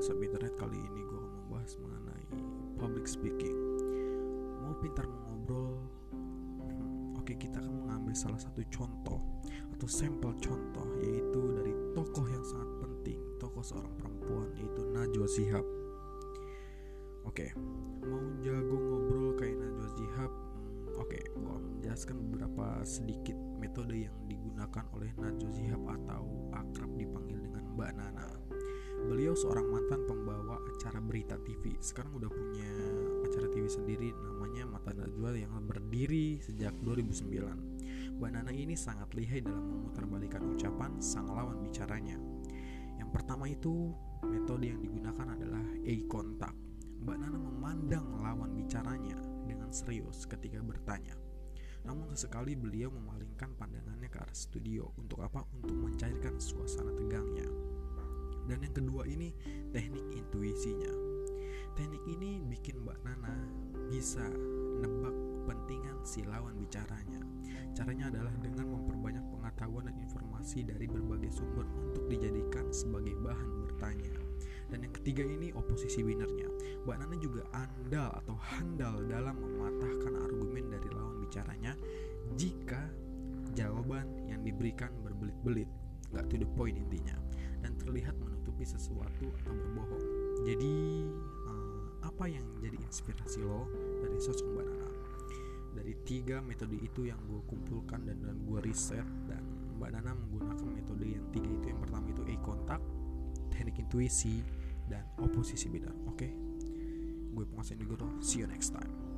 WhatsApp Internet kali ini gue akan membahas mengenai public speaking. Mau pintar mengobrol? Hmm, Oke, kita akan mengambil salah satu contoh atau sampel contoh yaitu dari tokoh yang sangat penting, tokoh seorang perempuan yaitu Najwa Shihab. Oke, mau jago ngobrol kayak Najwa Shihab? Hmm, Oke, gue akan menjelaskan beberapa sedikit metode yang digunakan oleh Najwa Shihab atau akrab dipanggil dengan Mbak Nana. Beliau seorang mantan pembawa acara berita TV. Sekarang udah punya acara TV sendiri namanya Mata Najwa yang berdiri sejak 2009. Mbak Nana ini sangat lihai dalam memutarbalikan ucapan sang lawan bicaranya. Yang pertama itu metode yang digunakan adalah eye contact. Mbak Nana memandang lawan bicaranya dengan serius ketika bertanya. Namun sesekali beliau memalingkan pandangannya ke arah studio. Untuk apa? Untuk mencairkan suasana tegangnya. Dan yang kedua ini teknik intuisinya. Teknik ini bikin Mbak Nana bisa nebak kepentingan si lawan bicaranya. Caranya adalah dengan memperbanyak pengetahuan dan informasi dari berbagai sumber untuk dijadikan sebagai bahan bertanya. Dan yang ketiga ini oposisi winernya. Mbak Nana juga andal atau handal dalam mematahkan argumen dari lawan bicaranya jika jawaban yang diberikan berbelit-belit, nggak to the point intinya, terlihat menutupi sesuatu atau berbohong. Jadi eh, apa yang jadi inspirasi lo dari sosok Mbak Nana? Dari tiga metode itu yang gue kumpulkan dan, dan gue riset dan Mbak Nana menggunakan metode yang tiga itu yang pertama itu eye contact, teknik intuisi, dan oposisi bidang. Oke, gue pengusaha Indigo. See you next time.